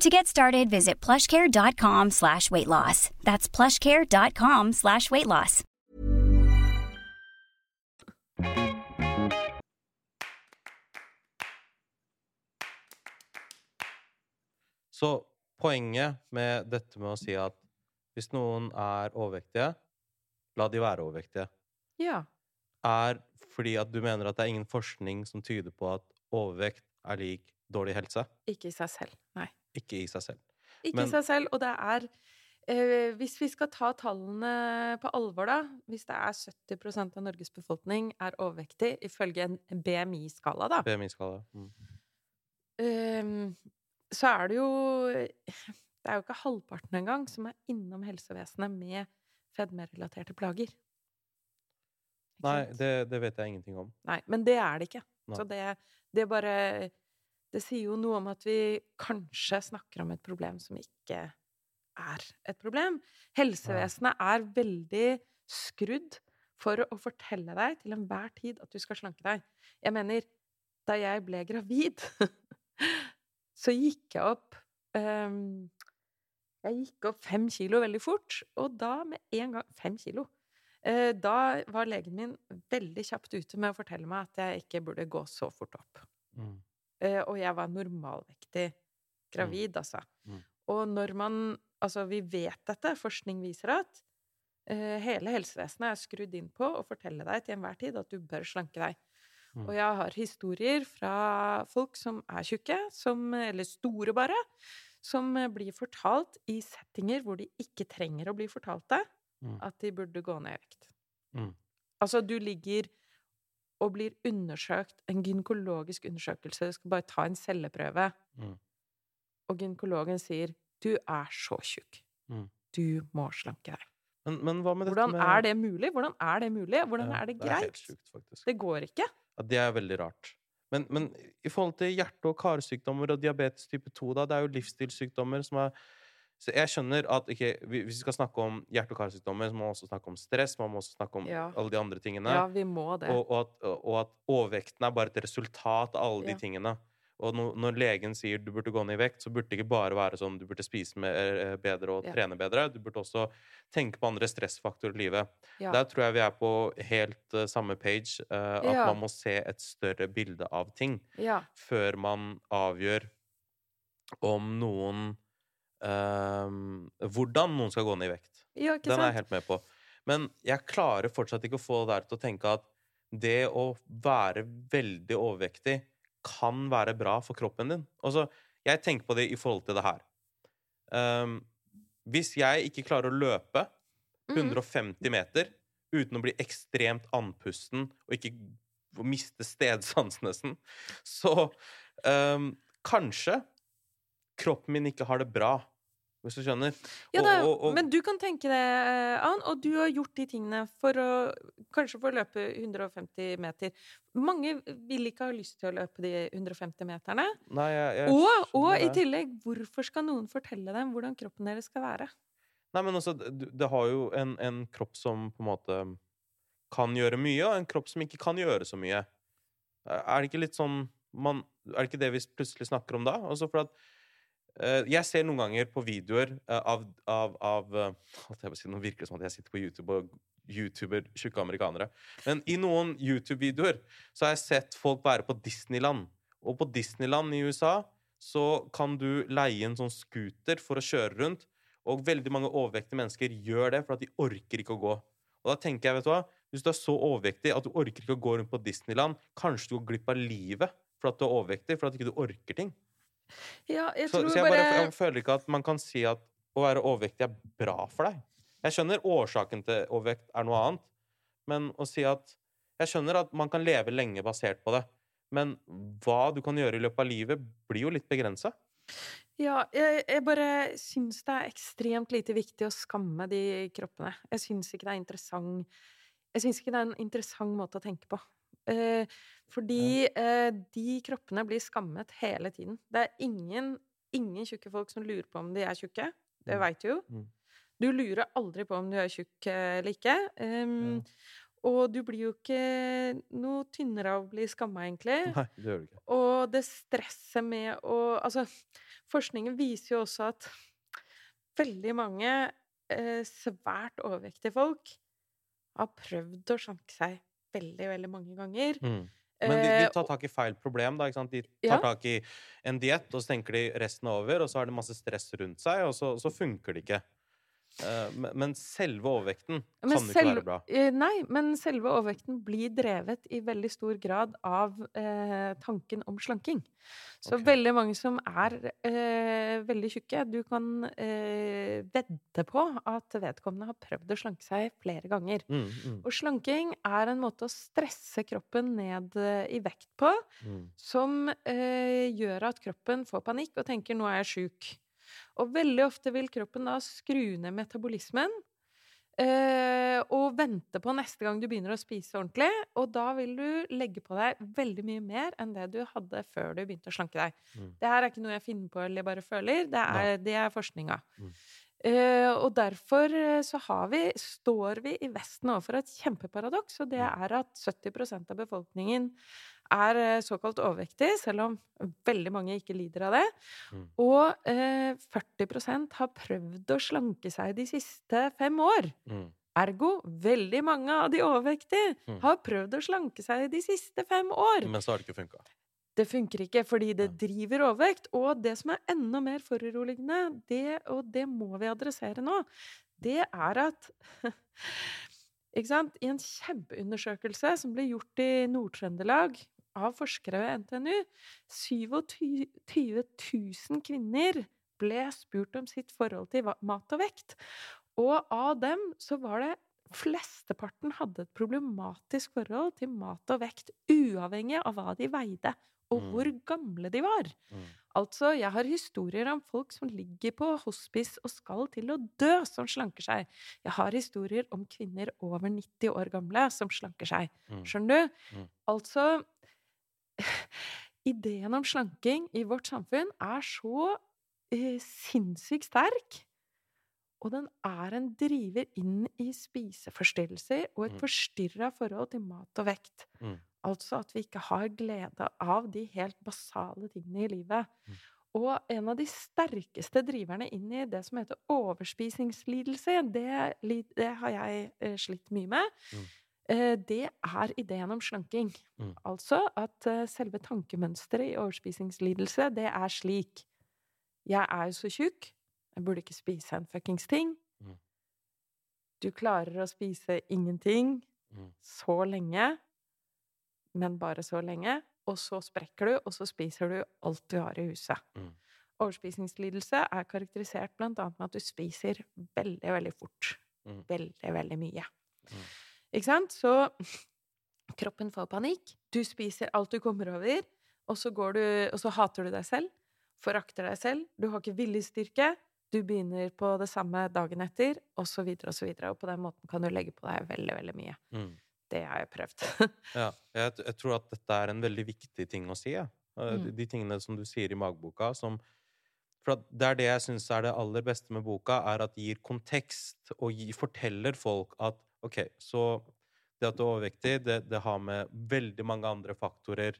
To get started, visit plushcare.com slash weight loss. That's plushcare.com slash weight loss. Så poenget med dette med å si at hvis noen er overvektige, la de være overvektige, Ja. er fordi at du mener at det er ingen forskning som tyder på at overvekt er lik dårlig helse? Ikke i seg selv. Nei. Ikke i seg selv. Ikke Men- i seg selv. Og det er eh, Hvis vi skal ta tallene på alvor, da Hvis det er 70% av Norges befolkning er overvektig ifølge en BMI-skala, da BMI-skala. Mm. Eh, Så er det jo Det er jo ikke halvparten engang som er innom helsevesenet med fedmerelaterte plager. Ikke Nei, det, det vet jeg ingenting om. Nei, men det er det ikke. Nei. Så det, det bare Det sier jo noe om at vi kanskje snakker om et problem som ikke er et problem. Helsevesenet er veldig skrudd for å fortelle deg til enhver tid at du skal slanke deg. Jeg mener, da jeg ble gravid, så gikk jeg opp um, Jeg gikk opp fem kilo veldig fort, og da med en gang Fem kilo! Eh, da var legen min veldig kjapt ute med å fortelle meg at jeg ikke burde gå så fort opp. Mm. Eh, og jeg var normalvektig gravid, altså. Mm. Og når man Altså, vi vet dette, forskning viser at eh, hele helsevesenet er skrudd inn på å fortelle deg til enhver tid at du bør slanke deg. Mm. Og jeg har historier fra folk som er tjukke, som, eller store bare, som eh, blir fortalt i settinger hvor de ikke trenger å bli fortalt det, Mm. at de burde gå ned i vekt. Mm. Altså, du ligger og blir undersøkt, en gynekologisk undersøkelse, du skal bare ta en celleprøve, Mm. og gynekologen sier 'du er så tjukk'. Mm. Du må slanke deg. Men, men Hvordan med er det mulig? Hvordan er det mulig? Hvordan Ja, er det Det er greit? sjukt. Det går ikke. Ja, det er veldig rart. Men, men i forhold til hjerte- og karsykdommer og diabetes type 2, da, det er jo livsstilssykdommer som er Så jeg skjønner at okay, hvis vi skal snakke om hjerte- og karsykdommer, så må man også snakke om stress, man må også snakke om Ja. alle de andre tingene. Ja, vi må det. og, og, at, og at overvekten er bare et resultat av alle Ja. de tingene. Og når, når legen sier du burde gå ned i vekt, så burde det ikke bare være sånn du burde spise med, eh, bedre og trene bedre. Du burde også tenke på andre stressfaktorer i livet. Der tror jeg vi er på helt uh, samme page. Uh, at man må se et større bilde av ting Ja. før man avgjør om noen ehm, Hvordan noen skal gå ned i vekt. ja, Den er jeg helt med på. Men jeg klarer fortsatt ikke å få der til å tenke at det å være veldig overvektig kan være bra for kroppen din. Altså, jeg tenker på det i forhold til det her. Um, hvis jeg ikke klarer å løpe Mhm. 150 meter uten å bli ekstremt andpusten og ikke miste stedsansen nesten, så um, kanskje kroppen min ikke har det bra, hvis du skjønner. Ja, da, og- og- men du kan tenke det, Ann, og du har gjort de tingene for å Kanskje for å løpe 150 meter. Mange vil ikke ha lyst til å løpe de 150 meterne. Nei, jeg, jeg Og, og i tillegg, hvorfor skal noen fortelle dem hvordan kroppen deres skal være? Nei, men altså, det, har jo en, en kropp som på en måte kan gjøre mye, og en kropp som ikke kan gjøre så mye. Er det ikke litt sånn man, Er det ikke det vi plutselig snakker om da? Altså for at eh, Jeg ser noen ganger på videoer eh, av, av, av eh, si, Nå virker det som at jeg sitter på YouTube og YouTuber tjukke amerikanere. Men i noen YouTube-videoer så har jeg sett folk være på Disneyland. Og på Disneyland i USA så kan du leie en sånn scooter for å kjøre rundt. Og veldig mange overvektige mennesker gjør det for at de orker ikke å gå. Og da tenker jeg, vet du hva, Hvis du er så overvektig at du orker ikke å gå rundt på Disneyland, kanskje du går glipp av livet for at du er overvektig, for ikke du orker ting. Ja, jeg Så, så jeg, bare, bare jeg føler ikke at man kan si at å være overvektig er bra for deg. Jeg skjønner årsaken til overvekt er noe annet, men å si at Jeg skjønner at man kan leve lenge basert på det, men hva du kan gjøre i løpet av livet, blir jo litt begrensa. Ja, jeg, jeg bare syns det er ekstremt lite viktig å skamme de kroppene. Jeg syns ikke det er interessant Jeg syns ikke det er en interessant måte å tenke på. Eh, fordi eh, de kroppene blir skammet hele tiden. Det er ingen, ingen tjukke folk som lurer på om de er tjukke. Det Mm. veit du jo. Mm. Du lurer aldri på om du er tjukk eh, eller ikke. Um, og du blir jo ikke noe tynnere av å bli skamma, egentlig. Nei, det gjør du ikke. Og det stresset med å Altså, forskningen viser jo også at veldig mange eh, svært overvektige folk har prøvd å slanke seg veldig, veldig mange ganger. Mm. Men de, de Eh, tar tak i feil problem. da, ikke sant? De tar Ja. tak i en diett, og så tenker de resten er over, og så har de masse stress rundt seg, og så, så funker det ikke. Eh, men, selve overvekten kan Men jo ikke være bra. eh, Nei, men selve overvekten blir drevet i veldig stor grad av eh, tanken om slanking. Så okay. veldig mange som er eh, veldig tjukke, du kan eh, vedde på at vedkommende har prøvd å slanke seg flere ganger. Mm, mm, Og slanking er en måte å stresse kroppen ned eh, i vekt på, mm. som eh, gjør at kroppen får panikk og tenker 'nå er jeg sjuk'. Og veldig ofte vil kroppen da skru ned metabolismen eh, og vente på neste gang du begynner å spise ordentlig. Og da vil du legge på deg veldig mye mer enn det du hadde før du begynte å slanke deg. Mm. Det her er ikke noe jeg finner på eller bare føler, det er, det er forskninga. Mm. Eh, og derfor eh, så har vi, står vi i Vesten overfor et kjempeparadoks, og det Mm. er at 70% av befolkningen er eh, såkalt overvektig, selv om veldig mange ikke lider av det. Mm. Og eh, 40% har prøvd å slanke seg de siste fem år. Mm. Ergo, veldig mange av de overvektige Mm. har prøvd å slanke seg de siste fem år. Men så har det ikke funka. Det funker ikke, fordi det driver overvekt. Og det som er enda mer foruroligende, det, og det må vi adressere nå, det er at? I en kjempeundersøkelse som ble gjort i Nord-Trøndelag av forskere ved NTNU 27 000 kvinner ble spurt om sitt forhold til mat og vekt. Og av dem så var det Flesteparten hadde et problematisk forhold til mat og vekt, uavhengig av hva de veide, og Mm. hvor gamle de var. Mm. Altså, jeg har historier om folk som ligger på hospice og skal til å dø, som slanker seg. Jeg har historier om kvinner over 90 år gamle som slanker seg. Mm. Skjønner du? Mm. Altså Ideen om slanking i vårt samfunn er så eh, sinnssykt sterk. Og den er en driver inn i spiseforstyrrelser og et Mm. forstyrra forhold til mat og vekt. Mm. Altså at vi ikke har glede av de helt basale tingene i livet. Mm. Og en av de sterkeste driverne inn i det som heter overspisingslidelse, det, det har jeg eh, slitt mye med, Mm. Eh, det er ideen om slanking. Mm. Altså at eh, selve tankemønsteret i overspisingslidelse, det er slik Jeg er jo så tjukk, jeg burde ikke spise en fuckings ting. Mm. Du klarer å spise ingenting Mm. så lenge, men bare så lenge. Og så sprekker du, og så spiser du alt du har i huset. Mm. Overspisingslidelse er karakterisert blant annet med at du spiser veldig, veldig fort. Mm. Veldig, veldig mye. Mm. Ikke sant? Så kroppen får panikk. Du spiser alt du kommer over, og så, går du, og så hater du deg selv. Forakter deg selv. Du har ikke viljestyrke. Du begynner på det samme dagen etter, og så videre og så videre. Og på den måten kan du legge på deg veldig, veldig mye. Mm. Det har jeg prøvd. Ja, jeg, jeg tror at dette er en veldig viktig ting å si. Ja. Eh, Mm. De, de tingene som du sier i magboka, som For at det er det jeg syns er det aller beste med boka, er at det gir kontekst og gi, forteller folk at OK, så det at du er overvektig, det, det har med veldig mange andre faktorer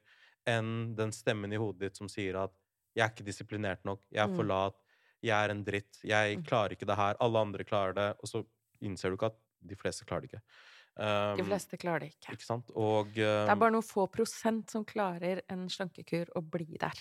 enn den stemmen i hodet ditt som sier at 'jeg er ikke disiplinert nok', 'jeg er for Mm. lat', 'jeg er en dritt', 'jeg Mm. klarer ikke det her', 'alle andre klarer det', og så innser du ikke at de fleste klarer det ikke. De Um, fleste klarer det ikke. ikke sant? Og Det er um, bare noen få prosent som klarer en slankekur å bli der.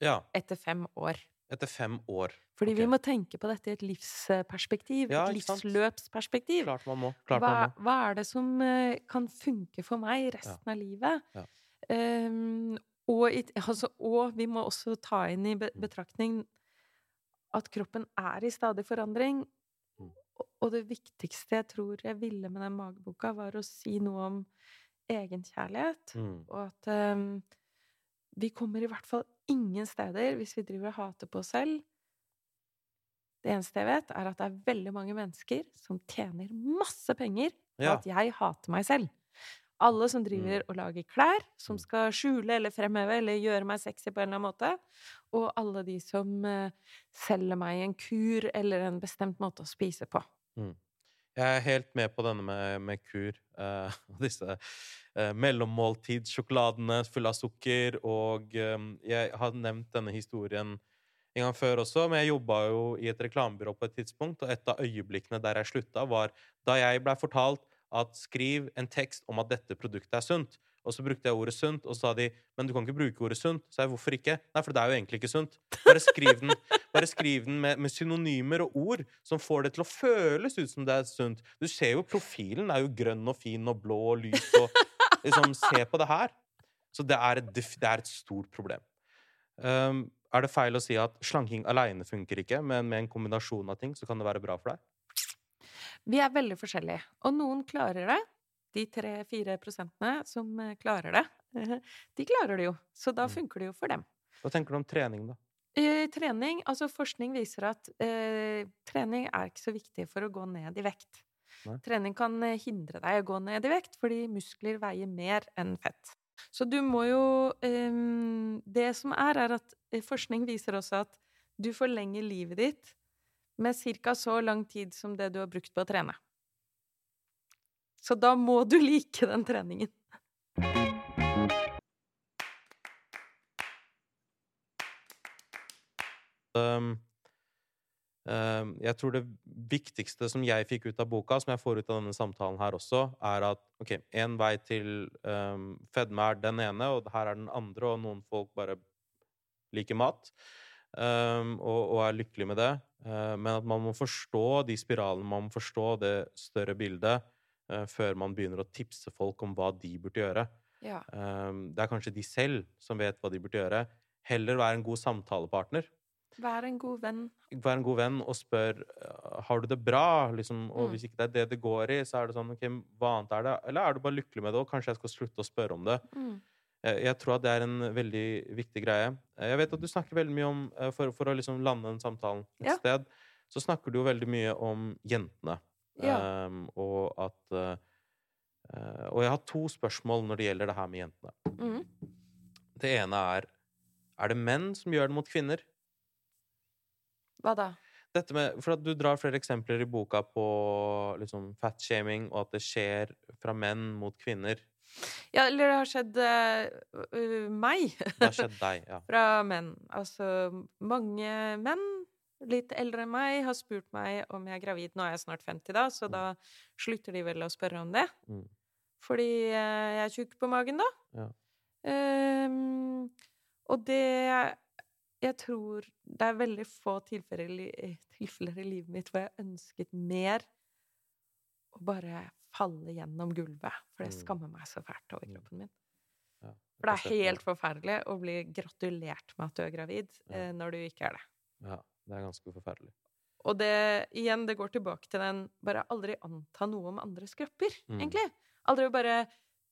Ja, Etter fem år. Etter fem år. Fordi vi må tenke på dette i et livsperspektiv. Ja, et livsløpsperspektiv. Klart man må. Klart Hva, man må. hva er det som eh, kan funke for meg resten av livet? Ja. Um, og, i, altså, og vi må også ta inn i betraktning at kroppen er i stadig forandring. Mm. Og- Og det viktigste jeg tror jeg ville med den mageboka, var å si noe om egenkjærlighet. Mm. Og at um, vi kommer i hvert fall ingen steder hvis vi driver og hater på oss selv. Det eneste jeg vet, er at det er veldig mange mennesker som tjener masse penger på Ja. at jeg hater meg selv. Alle som driver Mm. og lager klær, som Mm. skal skjule eller fremheve eller gjøre meg sexy på en eller annen måte. Og alle de som eh, selger meg en kur eller en bestemt måte å spise på. Jeg er helt med på denne med, med kur. Uh, disse uh, mellommåltidssjokoladene fulle av sukker. Og um, jeg har nevnt denne historien en gang før også, men jeg jobba jo i et reklamebyrå på et tidspunkt, og et av øyeblikkene der jeg slutta, var da jeg blei fortalt at skriv en tekst om at dette produktet er sunt. Og så brukte jeg ordet sunt, og så sa de men du kan ikke bruke ordet sunt. Så jeg hvorfor ikke? Nei, for det er jo egentlig ikke sunt. Bare skriv den, bare skriv den med, med, synonymer og ord som får det til å føles ut som det er sunt. Du ser jo profilen er jo grønn og fin og blå og lys og liksom Se på det her. Så det er et, det er et stort problem. Um, er det feil å si at slanking aleine funker ikke, men med en kombinasjon av ting så kan det være bra for deg? Vi er veldig forskjellige, og noen klarer det, de tre-fire prosentene som eh, klarer det, de klarer det jo. Så da mm. funker det jo for dem. Hva tenker du om trening, da? Eh, trening Altså, forskning viser at eh, trening er ikke så viktig for å gå ned i vekt. Nei. Trening kan eh, hindre deg å gå ned i vekt fordi muskler veier mer enn fett. Så du må jo eh, Det som er, er at forskning viser også at du forlenger livet ditt med ca. så lang tid som det du har brukt på å trene. Så da må du like den treningen. Um, um, jeg tror det viktigste som jeg fikk ut av boka, som jeg får ut av denne samtalen her også, er at ok, én vei til um, fedme er den ene, og her er den andre, og noen folk bare liker mat um, og, og, er lykkelig med det. Uh, men at man må forstå de spiralene, man må forstå det større bildet før man begynner å tipse folk om hva de burde gjøre. Ja. Um, det er kanskje de selv som vet hva de burde gjøre. Heller være en god samtalepartner. Vær en god venn. Vær en god venn og spør uh, har du det bra. Liksom, og mm. hvis ikke det er det det går i, så er det sånn ok, hva annet er det? Eller er du bare lykkelig med det, og kanskje jeg skal slutte å spørre om det? Mm. Uh, jeg tror at det er en veldig viktig greie. Jeg vet at du snakker veldig mye om For, for å liksom lande den samtalen et ja. sted, så snakker du jo veldig mye om jentene. Ja. Um, og at uh, Og jeg har to spørsmål når det gjelder det her med jentene. Mm. Det ene er Er det menn som gjør det mot kvinner? Hva da? Dette med, for at Du drar flere eksempler i boka på liksom, fatshaming, og at det skjer fra menn mot kvinner. Ja, eller det har skjedd uh, meg. Det har skjedd deg, ja. Fra menn. Altså mange menn litt eldre enn meg, har spurt meg om jeg er gravid. Nå er jeg snart 50, da, så mm. da slutter de vel å spørre om det. Mm. Fordi eh, jeg er tjukk på magen, da. Ja. Um, og det Jeg tror det er veldig få tilfeller, tilfeller, i livet mitt hvor jeg ønsket mer å bare falle gjennom gulvet, for det mm. skammer meg så fælt over kroppen min. Ja, for det er helt forferdelig å bli gratulert med at du er gravid, ja. eh, når du ikke er det. Ja. Det er ganske forferdelig. Og det, igjen, det går tilbake til den bare aldri anta noe om andres kropper, mm. egentlig. Aldri bare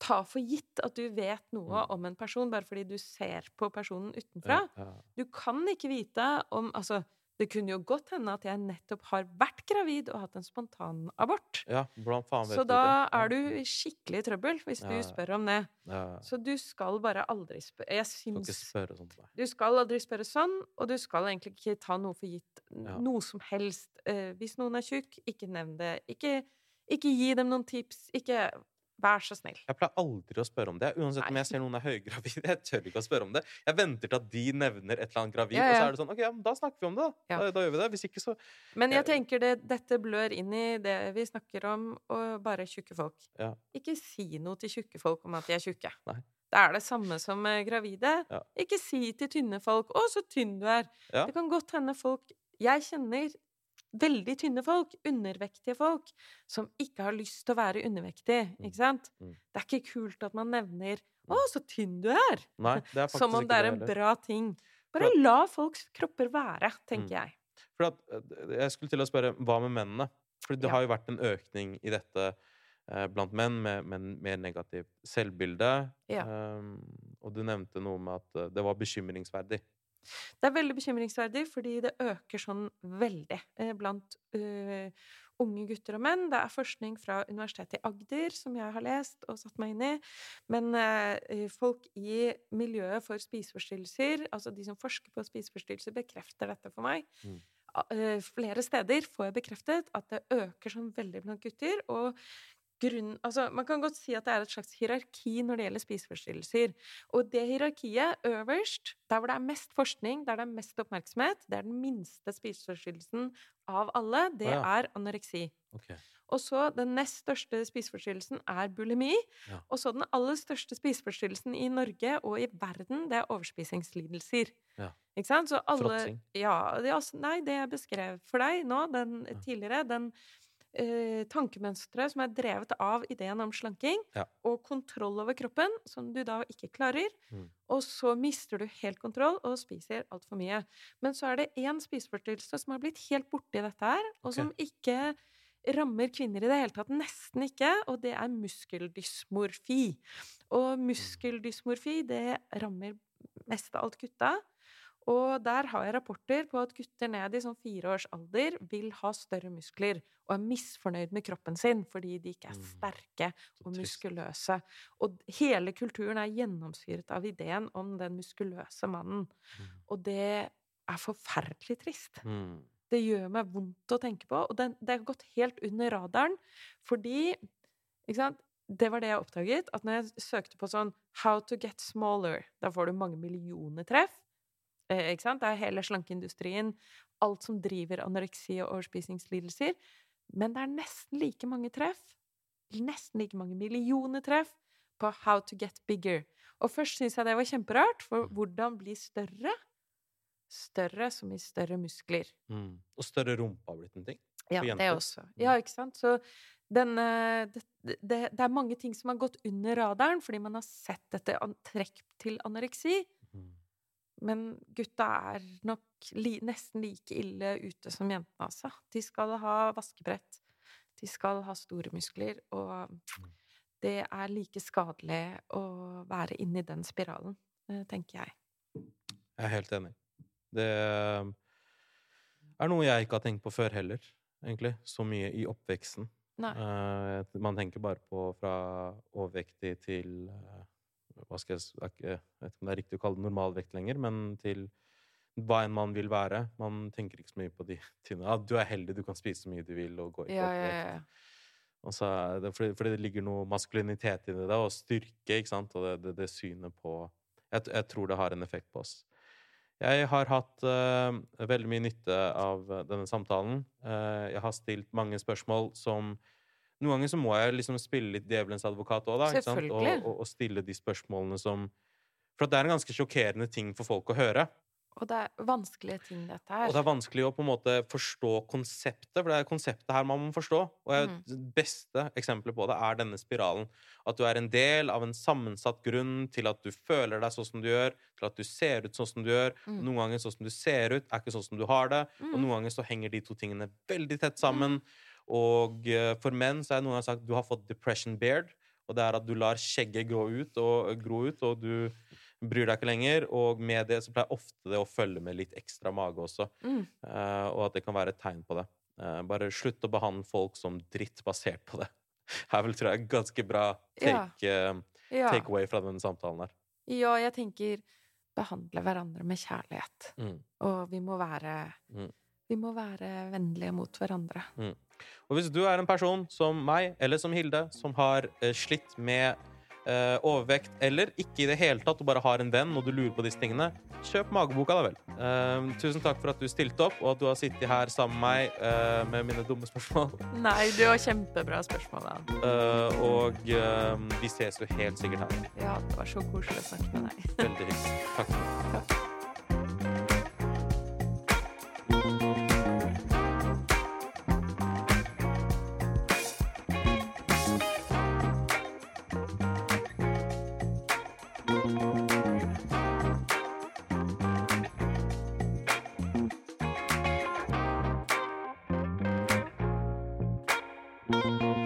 ta for gitt at du vet noe mm. om en person bare fordi du ser på personen utenfra. Ja, ja. Du kan ikke vite om Altså, det kunne jo godt hende at jeg nettopp har vært gravid og hatt en spontanabort. Ja, faen vet Så da det? er du skikkelig i trøbbel hvis ja, du spør om det. Ja. Så du skal bare aldri spørre Jeg syns spørre sånn, Du skal aldri spørre sånn, og du skal egentlig ikke ta noe for gitt. Noe som helst. Eh, hvis noen er tjukk, ikke nevn det. Ikke, ikke gi dem noen tips. Ikke Vær så snill. Jeg pleier aldri å spørre om det. Uansett om jeg ser noen er høygravide. Jeg tør ikke å spørre om det. Jeg venter til at de nevner et eller annet gravid, ja, ja. og så er det sånn OK, ja, da snakker vi om det, da. Da, da gjør vi det. Hvis ikke, så Men jeg tenker det, dette blør inn i det vi snakker om, og bare tjukke folk. Ikke si noe til tjukke folk om at de er tjukke. Nei. Det er det samme som gravide. Ikke si til tynne folk 'Å, så tynn du er'. Det kan godt hende folk Jeg kjenner veldig tynne folk, undervektige folk, som ikke har lyst til å være undervektig. Mm. Ikke sant? Mm. Det er ikke kult at man nevner 'Å, så tynn du er!' Nei, det er som om det er en bra ting. Bare at, la folks kropper være, tenker mm. jeg. For at, eh, jeg skulle til å spørre hva med mennene? For det ja. har jo vært en økning i dette eh, blant menn med, med mer negativt selvbilde. Ja. Um, og du nevnte noe med at eh, det var bekymringsverdig. Det er veldig bekymringsverdig fordi det øker sånn veldig eh, blant uh, unge gutter og menn. Det er forskning fra Universitetet i Agder som jeg har lest og satt meg inn i. Men uh, folk i miljøet for spiseforstyrrelser, altså de som forsker på spiseforstyrrelser, bekrefter dette for meg. Mm. Uh, flere steder får jeg bekreftet at det øker sånn veldig blant gutter. Og grunn, altså, man kan godt si at det er et slags hierarki når det gjelder spiseforstyrrelser. Og det hierarkiet øverst, der hvor det er mest forskning, der det er mest oppmerksomhet, det er den minste spiseforstyrrelsen av alle, det ja. er anoreksi. Okay. Og så den nest største spiseforstyrrelsen er bulimi. Ja. Og så den aller største spiseforstyrrelsen i Norge og i verden, det er overspisingslidelser. Ja. Ikke sant? Så alle Fråtsing. Ja. Det, er altså, nei, det jeg beskrev for deg nå, den tidligere, den eh, tankemønsteret som er drevet av ideen om slanking, Ja. og kontroll over kroppen, som du da ikke klarer. Mm. Og så mister du helt kontroll og spiser altfor mye. Men så er det én spiseforstyrrelse som har blitt helt borti dette her, og okay. som ikke rammer kvinner i det hele tatt. Nesten ikke. Og det er muskeldysmorfi. Og muskeldysmorfi, det rammer mest av alt gutta. Og der har jeg rapporter på at gutter ned i sånn fire års alder vil ha større muskler og er misfornøyd med kroppen sin fordi de ikke er Mm. sterke og muskuløse. Og hele kulturen er gjennomsyret av ideen om den muskuløse mannen. Mm. Og det er forferdelig trist. Mm. Det gjør meg vondt å tenke på. Og det har gått helt under radaren, fordi ikke sant? Det var det jeg oppdaget, at når jeg søkte på sånn 'How to get smaller', da får du mange millioner treff. Eh, ikke sant? Det er hele slankeindustrien, alt som driver anoreksi og overspisingslidelser. Men det er nesten like mange treff, nesten like mange millioner treff, på 'How to get bigger'. Og først syntes jeg det var kjemperart, for hvordan bli større? Større som i større muskler. Mm. Og større rumpe har blitt en ting. Ja, det også. Ja, ikke sant? Så den, eh, det, det, det er mange ting som har gått under radaren, fordi man har sett dette trekk til anoreksi. Mm. Men gutta er nok li nesten like ille ute som jentene, altså. De skal ha vaskebrett. De skal ha store muskler. Og det er like skadelig å være inni den spiralen, eh, tenker jeg. Jeg er helt enig. Det er noe jeg ikke har tenkt på før heller, egentlig. Så mye i oppveksten. Nei. Eh, man tenker bare på fra overvektig til eh, Hva skal jeg Jeg vet ikke om det er riktig å kalle det normalvekt lenger, men til hva enn man vil være. Man tenker ikke så mye på de tingene. Ja, du er heldig, du kan spise så mye du vil og gå i Ja, ja, ja. Det, fordi, fordi det ligger noe maskulinitet i det, og styrke, ikke sant? Og det, det, det synet på jeg, jeg tror det har en effekt på oss. Jeg har hatt uh, veldig mye nytte av denne samtalen. Uh, jeg har stilt mange spørsmål som Noen ganger så må jeg liksom spille litt djevelens advokat òg, da. Ikke sant? Og, og, og stille de spørsmålene som For det er en ganske sjokkerende ting for folk å høre. Og det er vanskelige ting, dette her. Og det er vanskelig å på en måte forstå konseptet, for det er konseptet her man må forstå. Og det Mm. beste eksempelet på det er denne spiralen. At du er en del av en sammensatt grunn til at du føler deg sånn som du gjør, til at du ser ut sånn som du gjør. Mm. Noen ganger sånn som du ser ut, er ikke sånn som du har det. Og Mm. noen ganger så henger de to tingene veldig tett sammen. Og eh, for menn så er det noen som har sagt du har fått depression beard. Og det er at du lar skjegget gro ut og, gro ut, og du bryr deg ikke lenger. Og med det så pleier ofte det å følge med litt ekstra mage også. Mm. Uh, og at det kan være et tegn på det. Uh, bare slutt å behandle folk som dritt basert på det. Her vel tror jeg er ganske bra take, ja. Ja. take away fra denne samtalen her. ja, jeg tenker behandle hverandre med kjærlighet. Mm. Og vi må være Mm. Vi må være vennlige mot hverandre. Og hvis du er en person som meg, eller som Hilde, som har eh, slitt med eh, overvekt, eller ikke i det hele tatt, og bare har en venn, og du lurer på disse tingene, kjøp mageboka, da vel. Eh, tusen takk for at du stilte opp, og at du har sittet her sammen med meg eh, med mine dumme spørsmål. Nei, du har kjempebra spørsmål, da. Eh, og eh, vi ses jo helt sikkert her. Ja, det var så koselig å snakke med deg. Veldig hyggelig. Takk for Música